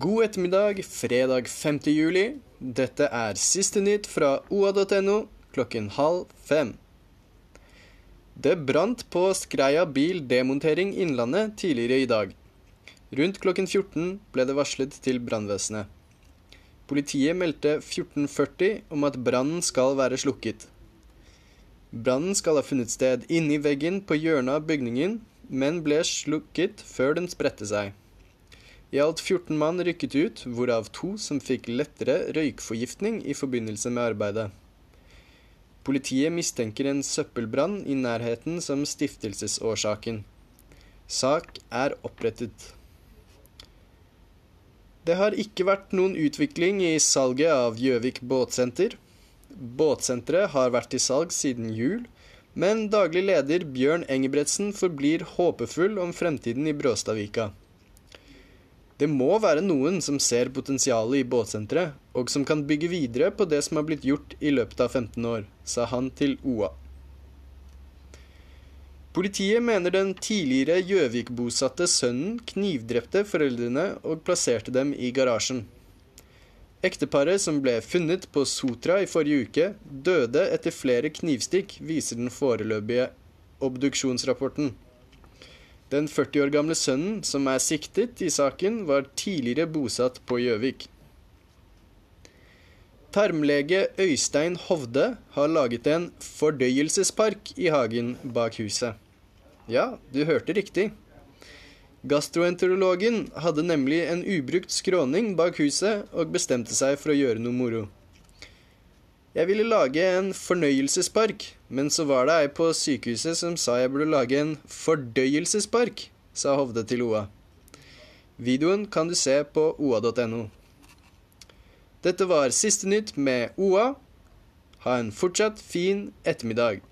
God ettermiddag, fredag 5. juli. Dette er siste nytt fra oa.no klokken halv fem. Det brant på Skreia bil demontering Innlandet tidligere i dag. Rundt klokken 14 ble det varslet til brannvesenet. Politiet meldte 14.40 om at brannen skal være slukket. Brannen skal ha funnet sted inni veggen på hjørnet av bygningen, men ble slukket før den spredte seg. I alt 14 mann rykket ut, hvorav to som fikk lettere røykforgiftning i forbindelse med arbeidet. Politiet mistenker en søppelbrann i nærheten som stiftelsesårsaken. Sak er opprettet. Det har ikke vært noen utvikling i salget av Gjøvik båtsenter. Båtsenteret har vært til salg siden jul, men daglig leder Bjørn Engebretsen forblir håpefull om fremtiden i Bråstadvika. Det må være noen som ser potensialet i båtsenteret, og som kan bygge videre på det som har blitt gjort i løpet av 15 år, sa han til OA. Politiet mener den tidligere Gjøvik-bosatte sønnen knivdrepte foreldrene og plasserte dem i garasjen. Ekteparet som ble funnet på Sotra i forrige uke, døde etter flere knivstikk, viser den foreløpige obduksjonsrapporten. Den 40 år gamle sønnen som er siktet i saken, var tidligere bosatt på Gjøvik. Tarmlege Øystein Hovde har laget en fordøyelsespark i hagen bak huset. Ja, du hørte riktig. Gastroenterologen hadde nemlig en ubrukt skråning bak huset og bestemte seg for å gjøre noe moro. Jeg ville lage en fornøyelsespark, men så var det ei på sykehuset som sa jeg burde lage en fordøyelsespark, sa Hovde til OA. Videoen kan du se på oa.no. Dette var siste nytt med OA. Ha en fortsatt fin ettermiddag.